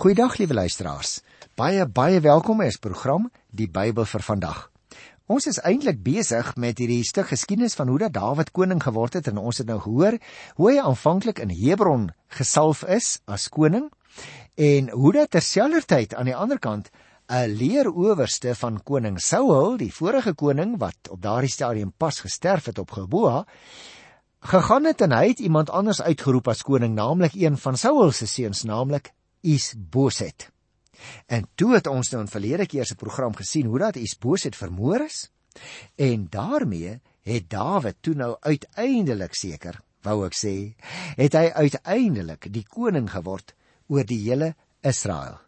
Goeiedag liewe luisteraars. Baie baie welkom by ons program Die Bybel vir vandag. Ons is eintlik besig met hierdie stuk geskiedenis van hoe dat Dawid koning geword het en ons het nou gehoor hoe hy aanvanklik in Hebron gesalf is as koning en hoe dat terselfdertyd aan die ander kant 'n leeroowerste van koning Saul, die vorige koning wat op daardie stadium pas gesterf het op Geboa, gegaan het en hy het iemand anders uitgeroep as koning, naamlik een van Saul se seuns, naamlik Isboset. En toe het ons nou in verlede keer se program gesien hoe dat Isboset vermoor is en daarmee het Dawid toe nou uiteindelik seker, wou ek sê, het hy uiteindelik die koning geword oor die hele Israel.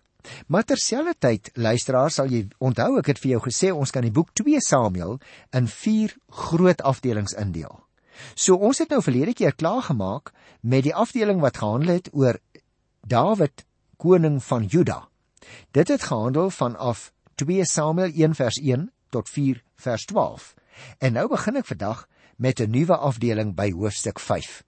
Maar terselfdertyd, luisteraars, sal jy onthou ek het vir jou gesê ons kan die boek 2 Samuel in 4 groot afdelings indeel. So ons het nou verlede keer klaar gemaak met die afdeling wat gehandel het oor Dawid koning van Juda. Dit het gehandel vanaf 2 Samuel 1 vers 1 tot 4 vers 12. En nou begin ek vandag met 'n nuwe afdeling by hoofstuk 5.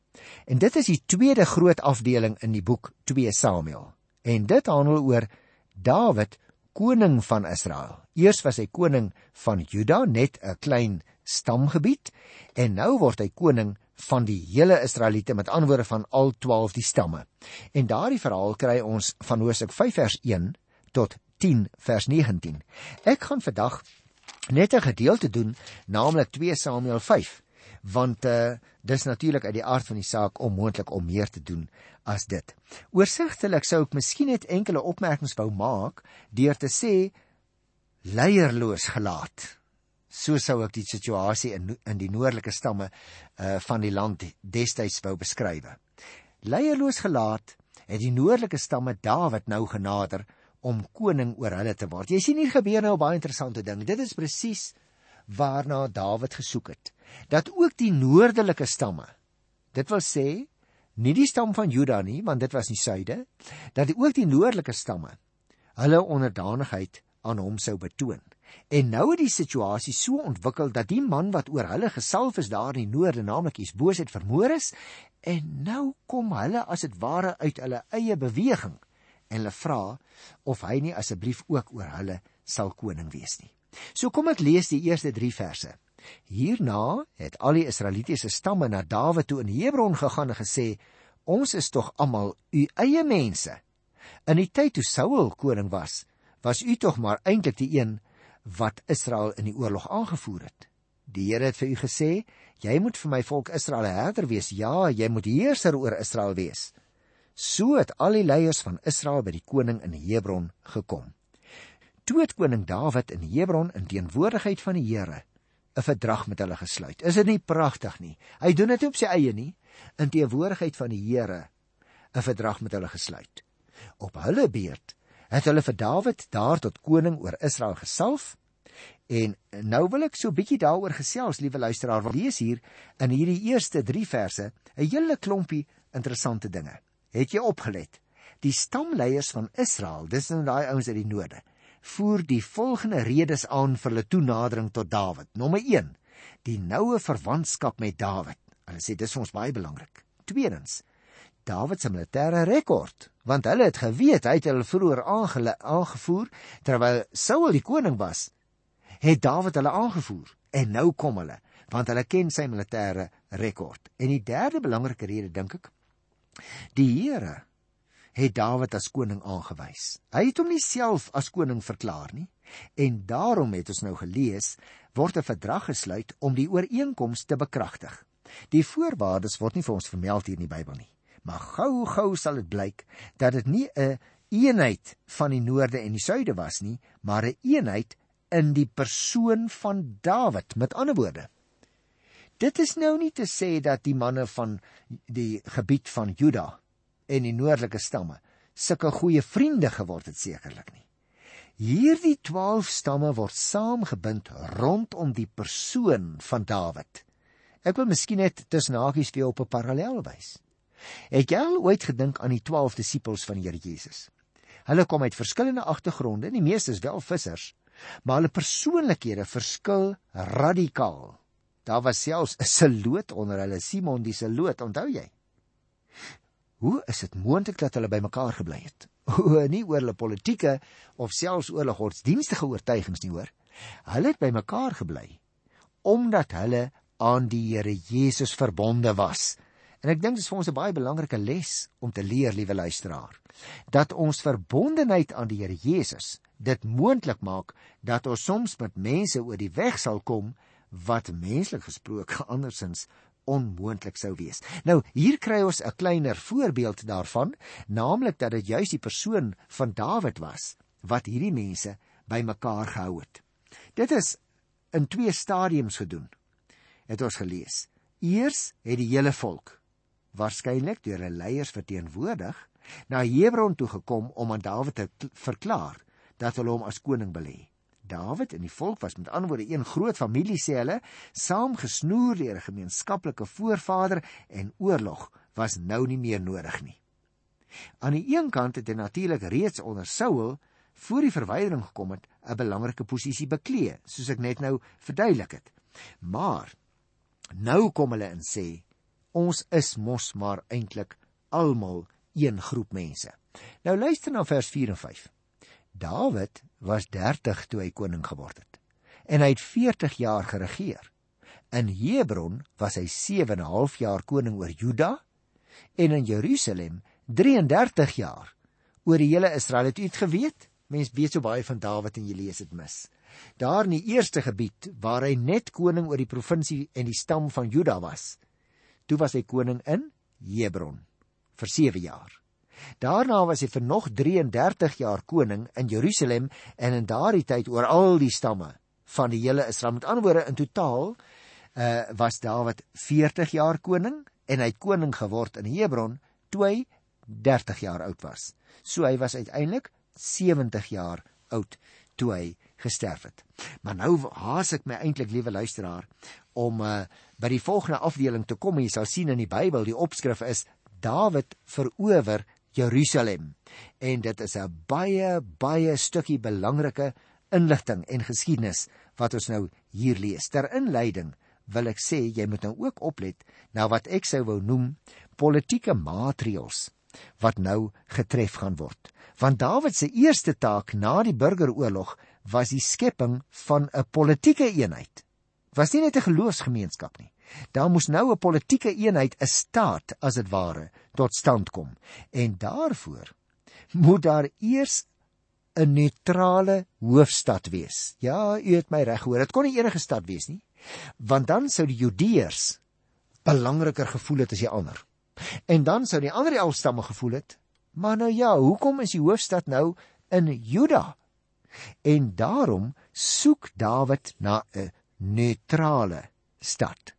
En dit is die tweede groot afdeling in die boek 2 Samuel. En dit handel oor Dawid, koning van Israel. Eers was hy koning van Juda, net 'n klein stamgebied, en nou word hy koning van die hele Israeliete met antwoorde van al 12 die stamme. En daardie verhaal kry ons van Hosea 5 vers 1 tot 10 vers 19. Ek gaan vandag net 'n gedeelte doen, naamlik 2 Samuel 5, want uh, dis natuurlik uit die aard van die saak onmoontlik om meer te doen as dit. Oorsigtelik sou ek miskien net enkele opmerkings wou maak deur te sê leierloos gelaat so sou ek die situasie in in die noordelike stamme uh van die land destyds wou beskryf. Leierloos gelaat het die noordelike stamme Dawid nou genader om koning oor hulle te word. Jy sien hier gebeur nou 'n baie interessante ding. Dit is presies waarna Dawid gesoek het. Dat ook die noordelike stamme, dit wil sê nie die stam van Juda nie, want dit was in die suide, dat ook die noordelike stamme hulle onderdanigheid aan hom sou betoon. En nou het die situasie so ontwikkel dat die man wat oor hulle gesalf is daar in die noorde, naamlik Isboset vermoor is, en nou kom hulle as dit ware uit hulle eie beweging en hulle vra of hy nie asseblief ook oor hulle sal koning wees nie. So kom ek lees die eerste 3 verse. Hierna het al die Israelitiese stamme na Dawid toe in Hebron gegaan en gesê: "Ons is tog almal u eie mense. In die tyd toe Saul koning was, was u tog maar eintlik die een wat Israel in die oorlog aangevoer het. Die Here het vir u gesê, jy moet vir my volk Israel herder wees. Ja, jy moet heerser oor Israel wees. So het al die leiers van Israel by die koning in Hebron gekom. Toe het koning Dawid in Hebron in teenwoordigheid van die Here 'n verdrag met hulle gesluit. Is dit nie pragtig nie? Hy doen dit op sy eie nie, in teenwoordigheid van die Here 'n verdrag met hulle gesluit. Op hulle beurt het hulle vir Dawid daar tot koning oor Israel gesalf. En nou wil ek so 'n bietjie daaroor gesels, liewe luisteraar. Wat lees hier in hierdie eerste 3 verse 'n hele klompie interessante dinge. Het jy opgelet? Die stamleiers van Israel, dis nou daai ouens uit die noorde, voer die volgende redes aan vir hulle toenadering tot Dawid. Nommer 1: Die noue verwantskap met Dawid. Hulle sê dis vir ons baie belangrik. Tweedens: Dawid se militêre rekord, want hulle het geweet hy het hulle vroeër aangevoer terwyl Saul die koning was, het Dawid hulle aangevoer en nou kom hulle, want hulle ken sy militêre rekord. En die derde belangrike rede dink ek, die Here het Dawid as koning aangewys. Hy het hom nie self as koning verklaar nie en daarom het ons nou gelees word 'n verdrag gesluit om die ooreenkoms te bekragtig. Die voorwaardes word nie vir ons vermeld hier in die Bybel nie maar gou-gou sal dit blyk dat dit nie 'n een eenheid van die noorde en die suide was nie, maar 'n een eenheid in die persoon van Dawid. Met ander woorde, dit is nou nie te sê dat die manne van die gebied van Juda en die noordelike stamme sulke goeie vriende geword het sekerlik nie. Hierdie 12 stamme word saamgebind rondom die persoon van Dawid. Ek wil miskien net tussen hakies vir jou op 'n parallel wys. Het jy al ooit gedink aan die 12 disippels van die Here Jesus? Hulle kom uit verskillende agtergronde, die meeste is wel vissers, maar hulle persoonlikhede verskil radikaal. Daar was selfs 'n seloot onder hulle, Simon die seloot, onthou jy? Hoe is dit moontlik dat hulle bymekaar gebly het? nie oor hulle politieke of selfs oor hulle godsdienstige oortuigings nie hoor. Hulle het bymekaar gebly omdat hulle aan die Here Jesus verbonde was. En ek dink dit is vir ons 'n baie belangrike les om te leer, liewe luisteraar, dat ons verbondenheid aan die Here Jesus dit moontlik maak dat ons soms met mense oor die weg sal kom wat menslik gesproke andersins onmoontlik sou wees. Nou, hier kry ons 'n kleiner voorbeeld daarvan, naamlik dat dit juis die persoon van Dawid was wat hierdie mense bymekaar gehou het. Dit is in twee stadiums gedoen. Het ons gelees. Eers het die hele volk, waarskynlik deur hulle leiers verteenwoordig, na Hebron toe gekom om aan Dawid te verklaar dat hulle hom as koning belê. Dawid en die volk was met ander woorde een groot familie sê hulle, saamgesnoer deur 'n gemeenskaplike voorvader en oorlog was nou nie meer nodig nie. Aan die een kant het hy natuurlik reeds onder Saul voor die verwydering gekom het 'n belangrike posisie beklee, soos ek net nou verduidelik het. Maar nou kom hulle en sê ons is mos maar eintlik almal een groep mense. Nou luister na vers 4 en 5. Dawid was 30 toe hy koning geword het en hy het 40 jaar geregeer. In Hebron was hy 7 en 'n half jaar koning oor Juda en in Jerusalem 33 jaar oor die hele Israel. Het u dit geweet? Mense weet so baie van Dawid en jy lees dit mis. Daar in die eerste gebied waar hy net koning oor die provinsie en die stam van Juda was, toe was hy koning in Hebron vir 7 jaar. Daarna was hy vir nog 33 jaar koning in Jerusalem en in daardie tyd oor al die stamme van die hele Israel. Met ander woorde in totaal uh was Dawid 40 jaar koning en hy het koning geword in Hebron toe hy 30 jaar oud was. So hy was uiteindelik 70 jaar oud toe hy gesterf het. Maar nou haas ek my eintlik liewe luisteraar om uh by die volgende afdeling te kom. Jy sal sien in die Bybel die opskrif is Dawid verower Jerusalem. En dit is 'n baie baie stukkie belangrike inligting en geskiedenis wat ons nou hier lees. Ter inleiding wil ek sê jy moet nou ook oplet na wat ek sou wou noem politieke maatreëls wat nou getref gaan word. Want Dawid se eerste taak na die burgeroorlog was die skepping van 'n politieke eenheid. Was nie net 'n geloofsgemeenskap nie. Daar moes nou 'n politieke eenheid, 'n staat as dit ware, tot stand kom. En daarvoor moet daar eers 'n neutrale hoofstad wees. Ja, u het my reg gehoor. Dit kon nie enige stad wees nie. Want dan sou die Judeërs belangriker gevoel het as die ander. En dan sou die ander elf stamme gevoel het, maar nou ja, hoekom is die hoofstad nou in Juda? En daarom soek Dawid na 'n neutrale stad.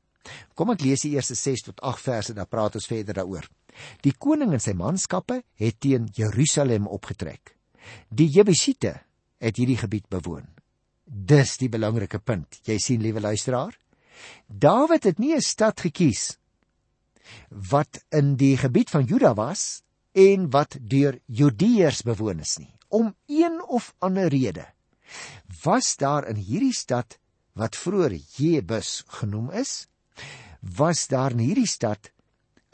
Kom ek lees die eerste 6 tot 8 verse dan praat ons verder daaroor. Die koning en sy manskappe het teen Jerusalem opgetrek. Die Jebusiete het hierdie gebied bewoon. Dis die belangrike punt. Jy sien liewe luisteraar, Dawid het nie 'n stad gekies wat in die gebied van Juda was en wat deur Judeërs bewoon is nie. Om een of ander rede was daar in hierdie stad wat vroeër Jebus genoem is, was daar in hierdie stad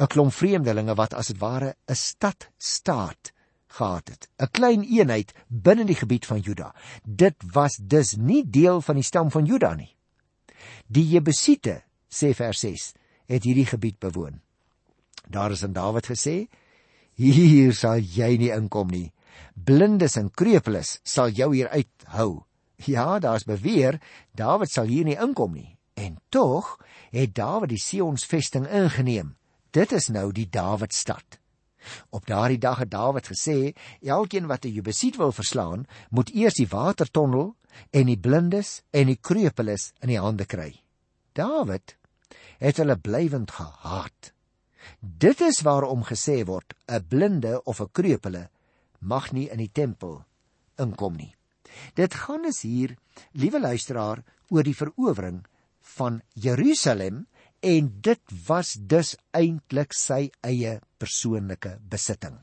'n klomp vreemdelinge wat as dit ware 'n stadstaat gehad het, 'n klein eenheid binne die gebied van Juda. Dit was dus nie deel van die stam van Juda nie. Die Jebusiete, sê vers 6, het hierdie gebied bewoon. Daar is aan Dawid gesê: "Hier sal jy nie inkom nie. Blindes en krepeles sal jou hier uithou." Ja, daar's beweer Dawid sal hier nie inkom nie. En tog het Dawid die Sions vesting ingeneem. Dit is nou die Dawidstad. Op daardie dag het Dawid gesê, elkeen wat 'n Jebusiet wil verslaan, moet eers die watertonnel en die blindes en die krepeles in die hande kry. Dawid het hulle blywend gehaat. Dit is waarom gesê word 'n blinde of 'n krepele mag nie in die tempel inkom nie. Dit gaan dus hier, liewe luisteraar, oor die verowering van Jerusalem en dit was dus eintlik sy eie persoonlike besitting.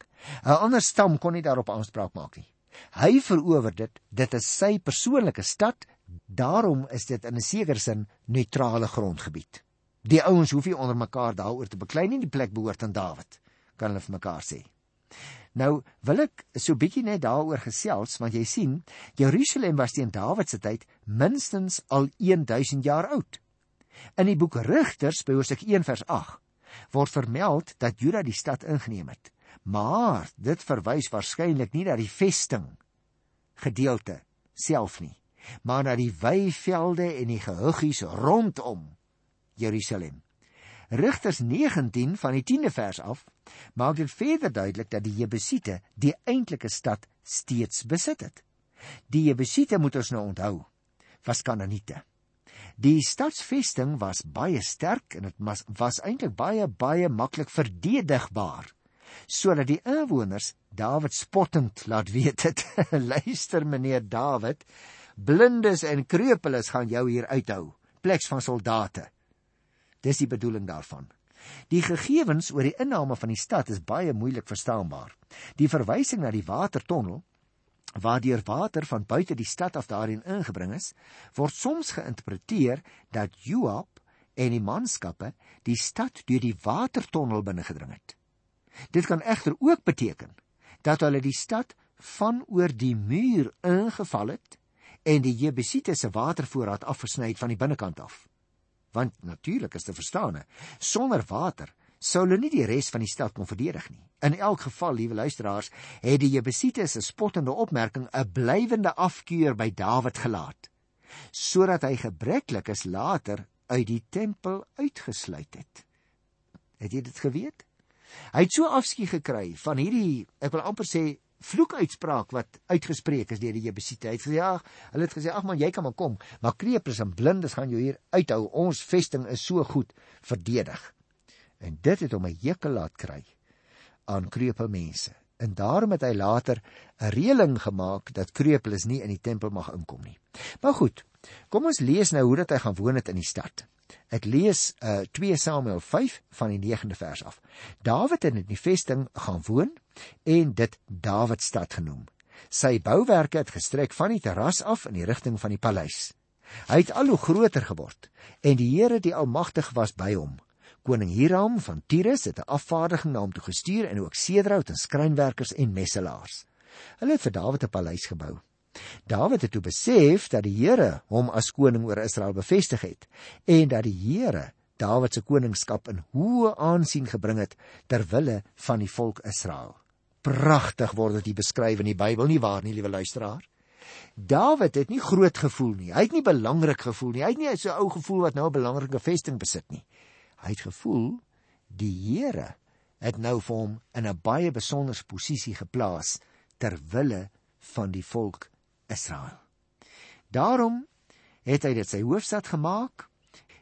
'n Ander stam kon nie daarop aanspraak maak nie. Hy verower dit, dit is sy persoonlike stad, daarom is dit in 'n sekere sin neutrale grondgebied. Die ouens hoef nie onder mekaar daaroor te beklei nie, die plek behoort aan Dawid, kan hulle vir mekaar sê. Nou wil ek so bietjie net daaroor gesels want jy sien Jerusalem was teen Dawid se tyd minstens al 1000 jaar oud. In die boek Rigters by Hoofstuk 1 vers 8 word vermeld dat Juda die stad ingeneem het. Maar dit verwys waarskynlik nie na die vesting gedeelte self nie, maar na die weivelde en die gehuggies rondom Jerusalem. Rigters 19 van die 10de vers af maak dit verder duidelik dat die Jebusiete die eintlike stad steeds besit het. Die Jebusiete moet ons nou onthou, was Kanaaniete. Die stadsvesting was baie sterk en dit was, was eintlik baie baie maklik verdedigbaar sodat die inwoners Dawid spottend laat weet het luister meneer Dawid blindes en krepeles gaan jou hier uithou pleks van soldate dis die bedoeling daarvan die gegevens oor die inname van die stad is baie moeilik verstaanbaar die verwysing na die watertonnel waardeur water van buite die stad af daarin ingebring is, word soms geïnterpreteer dat Joab en die manskappe die stad deur die watertonnel binne gedring het. Dit kan egter ook beteken dat hulle die stad van oor die muur ingeval het en die Jebusiete se watervoorraad afgesny het van die binnekant af. Want natuurlik is te verstaan, sonder water sou hulle nie die res van die stad kon verdedig nie. In elk geval, liewe luisteraars, het die Jebusiete se spottende opmerking 'n blywende afkeur by Dawid gelaat, sodat hy gebreklik is later uit die tempel uitgesluit het. Het jy dit geweet? Hy het so afskie gekry van hierdie, ek wil amper sê, vloekuitspraak wat uitgespreek is deur die Jebusiete. Hy het gesê, "Ja, hulle het gesê, ag man, jy kan maar kom, maar kreeples en blindes gaan jou hier uithou. Ons vesting is so goed verdedig." En dit het hom 'n hekel laat kry aan kreupel mense. En daarom het hy later 'n reëling gemaak dat kreupels nie in die tempel mag inkom nie. Maar goed, kom ons lees nou hoe dat hy gaan woon het in die stad. Ek lees uh 2 Samuel 5 van die 9de vers af. Dawid het in die vesting gaan woon en dit Dawidstad genoem. Sy bouwerke het gestrek van die terras af in die rigting van die paleis. Hy het al hoe groter geword en die Here die Almagtig was by hom. Koning Hiram van Tyrus het 'n afvaardiging na hom toe gestuur en ook sederhout en skrynwerkers en messelaars. Hulle het vir Dawid 'n paleis gebou. Dawid het toe besef dat die Here hom as koning oor Israel bevestig het en dat die Here Dawid se koningskap in hoë aansien gebring het ter wille van die volk Israel. Pragtig word dit beskryf in die Bybel nie waar nie, liewe luisteraar? Dawid het nie groot gevoel nie. Hy het nie belangrik gevoel nie. Hy het nie so ou gevoel wat nou 'n belangrike vesting besit nie. Hy het gevoel die Here het nou vir hom in 'n baie besondere posisie geplaas ter wille van die volk Israel. Daarom het hy dit sy hoofstad gemaak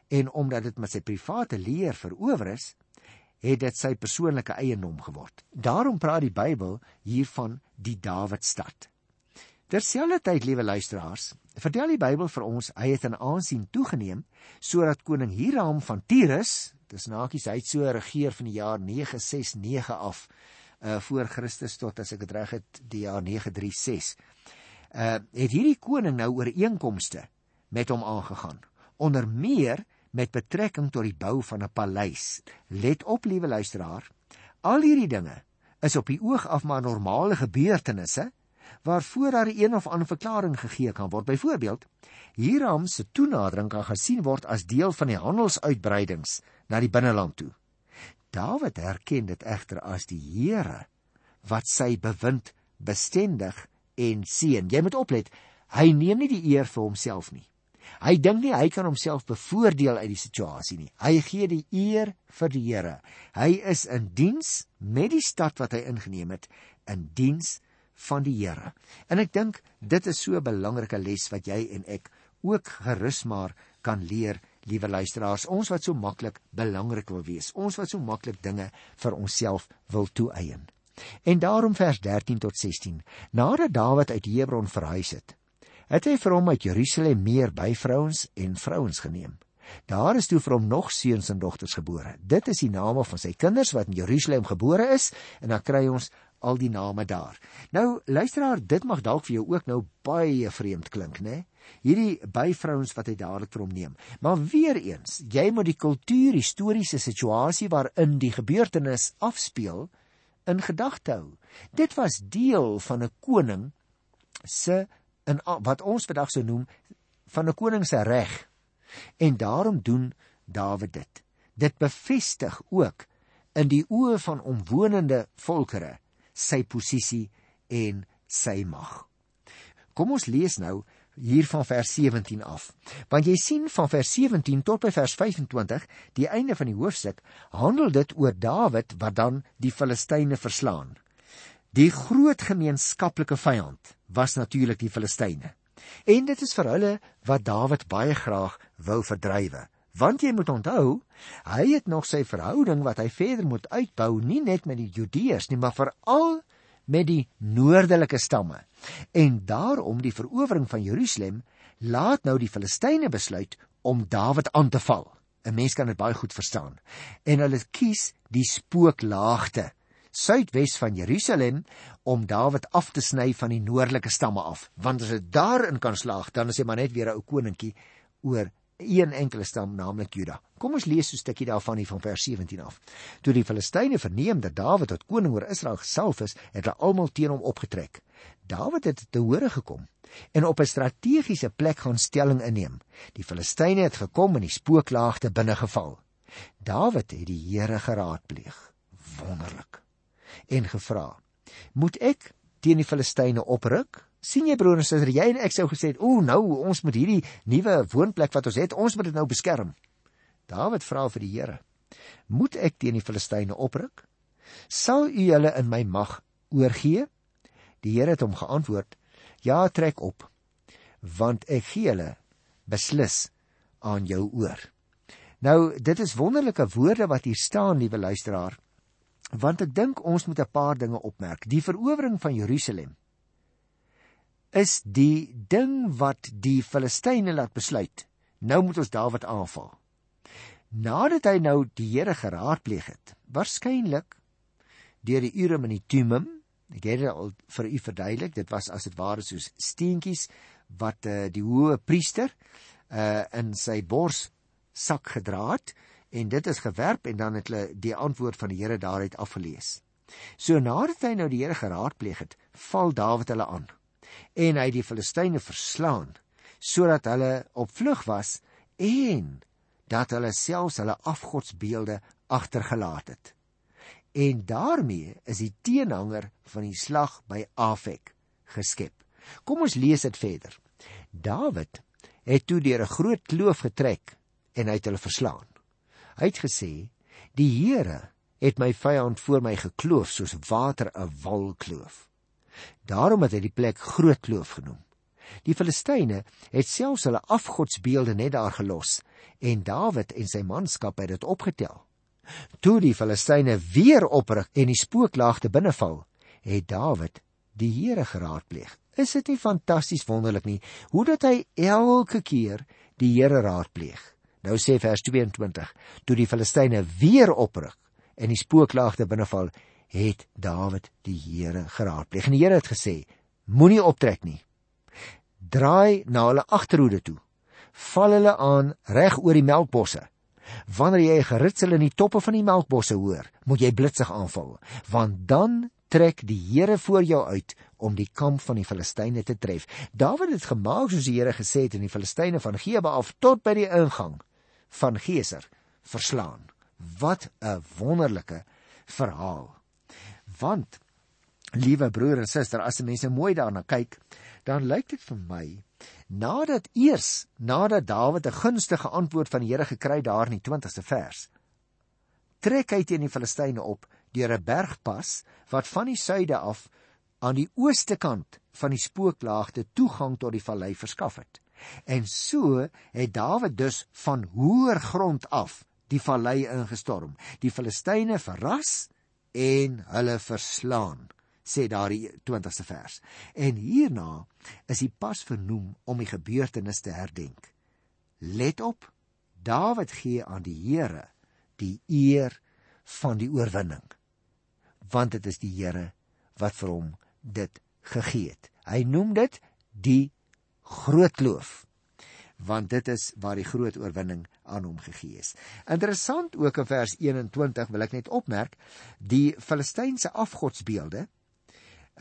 en omdat dit met sy private leer verower is, het dit sy persoonlike eiendom geword. Daarom praat die Bybel hier van die Dawidstad. Terselfdertyd, liewe luisteraars, vertel die Bybel vir ons hy het in aansien toegeneem sodat koning Hiram van Tyrus, dis nakies hy het so regeer van die jaar 969 af uh voor Christus tot as ek dit reg het die jaar 936. Uh het hierdie koning nou ooreenkomste met hom aangegaan. Onder meer met betrekking tot die bou van 'n paleis. Let op, liewe luisteraar, al hierdie dinge is op die oog af maar normale gebeurtenisse waarvoor daar een of ander verklaring gegee kan word. Byvoorbeeld, Hiram se toenadering kan gesien word as deel van die handelsuitbreidings na die binneland toe. Dawid herken dit egter as die Here wat sy bewind bestendig en seën. Jy moet oplet, hy neem nie die eer vir homself nie. Hy dink nie hy kan homself bevoordeel uit die situasie nie. Hy gee die eer vir die Here. Hy is in diens met die stad wat hy ingeneem het, in diens van die Here. En ek dink dit is so 'n belangrike les wat jy en ek ook gerus maar kan leer, liewe luisteraars. Ons wat so maklik belangrik wil wees, ons wat so maklik dinge vir onsself wil toeëien. En daarom vers 13 tot 16. Nadat Dawid uit Hebron verhuis het, het hy vir hom uit Jerusalem meer byvrouens en vrouens geneem. Daar is toe vir hom nog seuns en dogters gebore. Dit is die name van sy kinders wat in Jerusalem gebore is en dan kry ons al die name daar. Nou luisteraar, dit mag dalk vir jou ook nou baie vreemd klink, né? Hierdie byvrouens wat hy dadelik vir hom neem. Maar weer eens, jy moet die kultuur, historiese situasie waarin die gebeurtenis afspeel in gedagte hou. Dit was deel van 'n koning se in wat ons vandag sou noem van 'n koning se reg. En daarom doen Dawid dit. Dit bevestig ook in die oë van omwonende volkere sy posisie en sy mag. Kom ons lees nou hier van vers 17 af. Want jy sien van vers 17 tot by vers 25, die einde van die hoofstuk, handel dit oor Dawid wat dan die Filistyne verslaan. Die groot gemeenskaplike vyand was natuurlik die Filistyne. En dit is vir hulle wat Dawid baie graag wou verdrywe. Want jy moet onthou, hy het nog sy verhouding wat hy verder moet uitbou, nie net met die Judeërs nie, maar veral met die noordelike stamme. En daarom die verowering van Jerusalem laat nou die Filistyne besluit om Dawid aan te val. 'n Mens kan dit baie goed verstaan. En hulle kies die spooklaagte suidwes van Jerusalem om Dawid af te sny van die noordelike stamme af. Want as dit daarin kan slaag, dan is hy maar net weer 'n ou koningkie oor een enkele stam naamlik Juda. Kom ons lees so 'n stukkie daarvan hier van vers 17 af. Toe die Filistyne verneem dat Dawid tot koning oor Israel gesalf is, het hulle almal teen hom opgetrek. Dawid het te hore gekom en op 'n strategiese plek gaan stelling inneem. Die Filistyne het gekom en die spooklaagte binne geval. Dawid het die Here geraadpleeg. Wonderlik. En gevra: "Moet ek teen die Filistyne opruk?" sien jy broer en suster, jy en ek sou gesê het, "O, nou ons moet hierdie nuwe woonplek wat ons het, ons moet dit nou beskerm." Dawid vra vir die Here: "Moet ek teen die Filistyne opruk? Sal U hulle in my mag oorgee?" Die Here het hom geantwoord: "Ja, trek op, want ek gee hulle beslis aan jou oor." Nou, dit is wonderlike woorde wat hier staan, liewe luisteraar, want ek dink ons moet 'n paar dinge opmerk. Die verowering van Jerusalem is die ding wat die Filistyne laat besluit. Nou moet ons Dawid aanval. Nadat hy nou die Here geraadpleeg het, waarskynlik deur die Urim en die Tumim, ek het dit al vir u verduidelik, dit was as dit ware soos steentjies wat uh, die hoë priester uh in sy bors sak gedra het en dit is gewerp en dan het hulle die antwoord van die Here daaruit afgelees. So nadat hy nou die Here geraadpleeg het, val Dawid hulle aan en hy die Filistyne verslaan sodat hulle op vlug was en dat hulle selfs hulle afgodsbeelde agtergelaat het. En daarmee is die teenhanger van die slag by Afek geskep. Kom ons lees dit verder. Dawid het toe deur 'n groot kloof getrek en hy het hulle verslaan. Hy het gesê: "Die Here het my vyand voor my gekloof soos water 'n wal kloof." Daarom het hy die plek Groot Kloof genoem. Die Filistyne het selfs hulle afgodsbeelde net daar gelos en Dawid en sy manskap het dit opgetel. Toe die Filistyne weer opruk en die spooklaagte binneval, het Dawid die Here geraadpleeg. Is dit nie fantasties wonderlik nie hoe dat hy elke keer die Here raadpleeg? Nou sê vers 22: Toe die Filistyne weer opruk en die spooklaagte binneval, het Dawid die Here geraadpleeg. En die Here het gesê: Moenie optrek nie. Draai na hulle agterhoede toe. Val hulle aan reg oor die melkbosse. Wanneer jy geritsel in die toppe van die melkbosse hoor, moet jy blitsig aanval, want dan trek die Here voor jou uit om die kamp van die Filistyne te tref. Dawid het gemaak soos die Here gesê het en die Filistyne van Geba af tot by die ingang van Geser verslaan. Wat 'n wonderlike verhaal want liewe broer en suster as mense mooi daarna kyk dan lyk dit vir my nadat eers nadat Dawid 'n gunstige antwoord van die Here gekry daar in die 20ste vers trek hy teen die Filistyne op deur 'n bergpas wat van die suide af aan die ooste kant van die spooklaagte toegang tot die vallei verskaf het en so het Dawid dus van hoër grond af die vallei ingestorm die Filistyne verras en hulle verslaan sê daardie 20ste vers. En hierna is die pas vernoem om die gebeurtenis te herdenk. Let op, Dawid gee aan die Here die eer van die oorwinning. Want dit is die Here wat vir hom dit gegee het. Hy noem dit die groot kloof. want dit is waar die groot oorwinning aan hom gegee is. Interessant ook in vers 21 wil ek net opmerk die Filistynse afgodsbeelde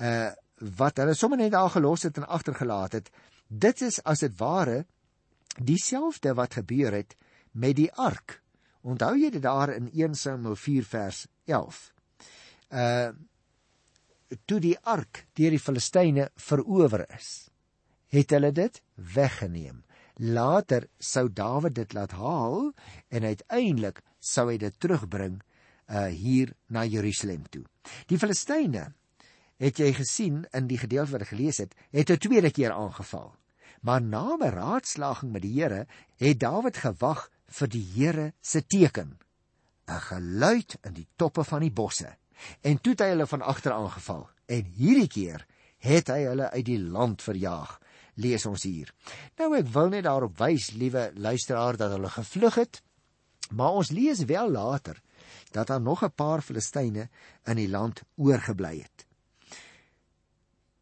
uh wat hulle sommer net daar gelos het en agtergelaat het. Dit is as dit ware dieselfde wat gebeur het met die ark. Onthou jy dit daar in 1 Samuel 4 vers 11. Uh toe die ark deur die Filistyne verower is, het hulle dit weggeneem. Later sou Dawid dit laat haal en uiteindelik sou hy dit terugbring uh hier na Jerusalem toe. Die Filistyne het jy gesien in die gedeelte wat ek gelees het, het 'n tweede keer aangeval. Maar na 'n raadslaging met die Here het Dawid gewag vir die Here se teken. 'n Geluid in die toppe van die bosse en toe het hy hulle van agter aangeval en hierdie keer het hy hulle uit die land verjaag lees ons hier nou ek wil net daarop wys liewe luisteraar dat hulle gevlug het maar ons lees wel later dat daar nog 'n paar Filistyne in die land oorgebly het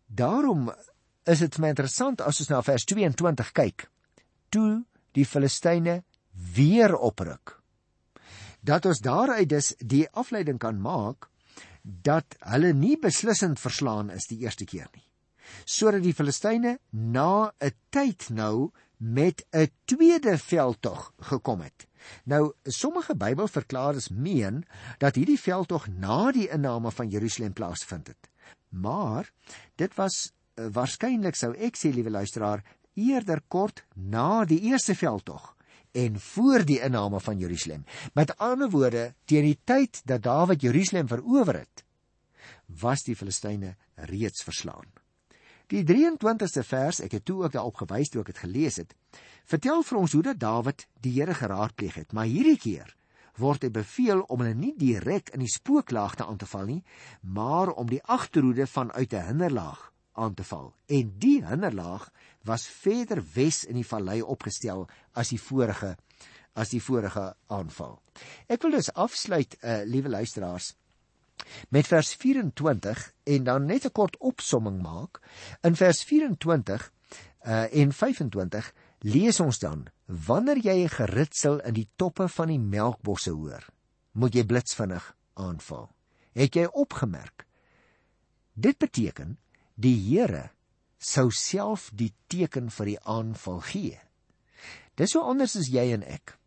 daarom is dit my interessant as ons na vers 22 kyk toe die Filistyne weer opruk dat ons daaruit dus die afleiding kan maak dat hulle nie beslissend verslaan is die eerste keer nie. Sodat die Filistyne na 'n tyd nou met 'n tweede veldtog gekom het. Nou sommige Bybelverklaarders meen dat hierdie veldtog na die inname van Jerusalem plaasvind het. Maar dit was uh, waarskynlik sou ek sê liewe luisteraar eerder kort na die eerste veldtog en voor die inname van Jerusalem. Met ander woorde, teen die tyd dat Dawid Jerusalem verower het, was die Filistyne reeds verslaan. Die 23ste vers, ek het toe ook daarop gewys toe ek dit gelees het, vertel vir ons hoe dat Dawid die Here geraadpleeg het, maar hierdie keer word hy beveel om hulle nie direk in die spooklaagte aan te val nie, maar om die agterhoede vanuit 'n hinderlaag aan te val. En die hinderlaag was verder wes in die vallei opgestel as die vorige as die vorige aanval. Ek wil dus afsluit, uh, liewe luisteraars, met vers 24 en dan net 'n kort opsomming maak. In vers 24 uh, en 25 lees ons dan: Wanneer jy 'n geritsel in die toppe van die melkbosse hoor, moet jy blitsvinnig aanval. Het jy opgemerk? Dit beteken die Here sou self die teken vir die aanval gee. Dis so anders as jy en ek.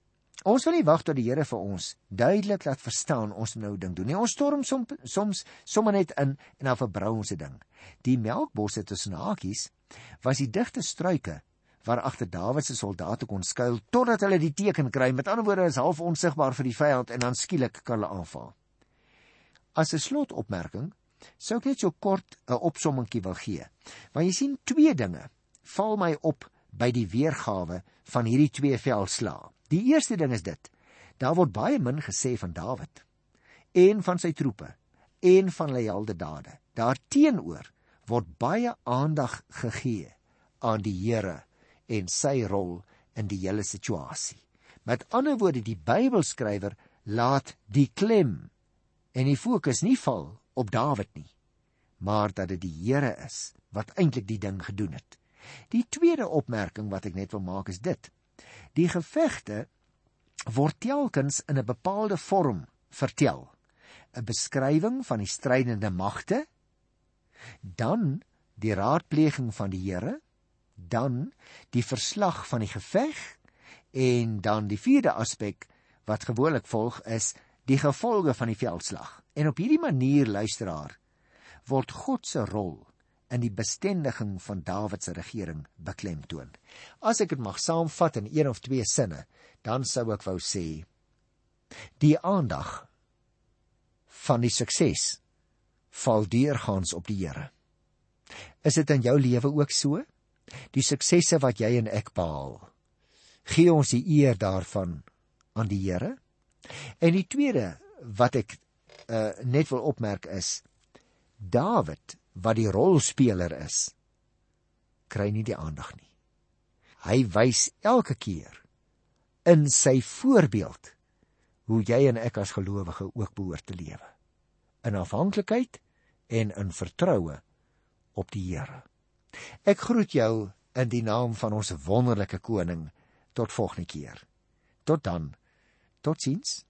Ons wil nie wag tot die Here vir ons duidelik laat verstaan ons nou ding doen nie. Ons storm som, soms sommer net in en dan verbrou ons se ding. Die melkbosse tussen hakies was die digte struike waar agter Dawid se soldate kon skuil totdat hulle die teken kry. Met ander woorde is half onsigbaar vir die vyand en dan skielik kan hulle aanval. As 'n slotopmerking sou ek net so kort 'n opsommingkie wil gee. Want jy sien twee dinge val my op by die weergawe van hierdie twee veldslae. Die eerste ding is dit: daar word baie min gesê van Dawid en van sy troepe en van hulle heldedade. Daarteenoor word baie aandag gegee aan die Here en sy rol in die hele situasie. Met ander woorde, die Bybelskrywer laat die klem en die fokus nie val op Dawid nie, maar dat dit die Here is wat eintlik die ding gedoen het. Die tweede opmerking wat ek net wil maak is dit: die gevegte word telkens in 'n bepaalde vorm vertel. 'n Beskrywing van die strydende magte, dan die raadpleging van die Here, dan die verslag van die geveg en dan die vierde aspek wat gewoonlik volg is die gevolge van die veldslag. En op hierdie manier luisteraar word God se rol in die bestendiging van Dawid se regering beklemtoon. As ek dit mag saamvat in een of twee sinne, dan sou ek wou sê die aandag van die sukses val deurgaans op die Here. Is dit in jou lewe ook so? Die suksesse wat jy en ek behaal, gee ons die eer daarvan aan die Here? En die tweede wat ek uh, net wil opmerk is Dawid wat die rolspeler is kry nie die aandag nie. Hy wys elke keer in sy voorbeeld hoe jy en ek as gelowige ook behoort te lewe. In afhanklikheid en in vertroue op die Here. Ek groet jou in die naam van ons wonderlike koning tot volgende keer. Tot dan. Totsiens.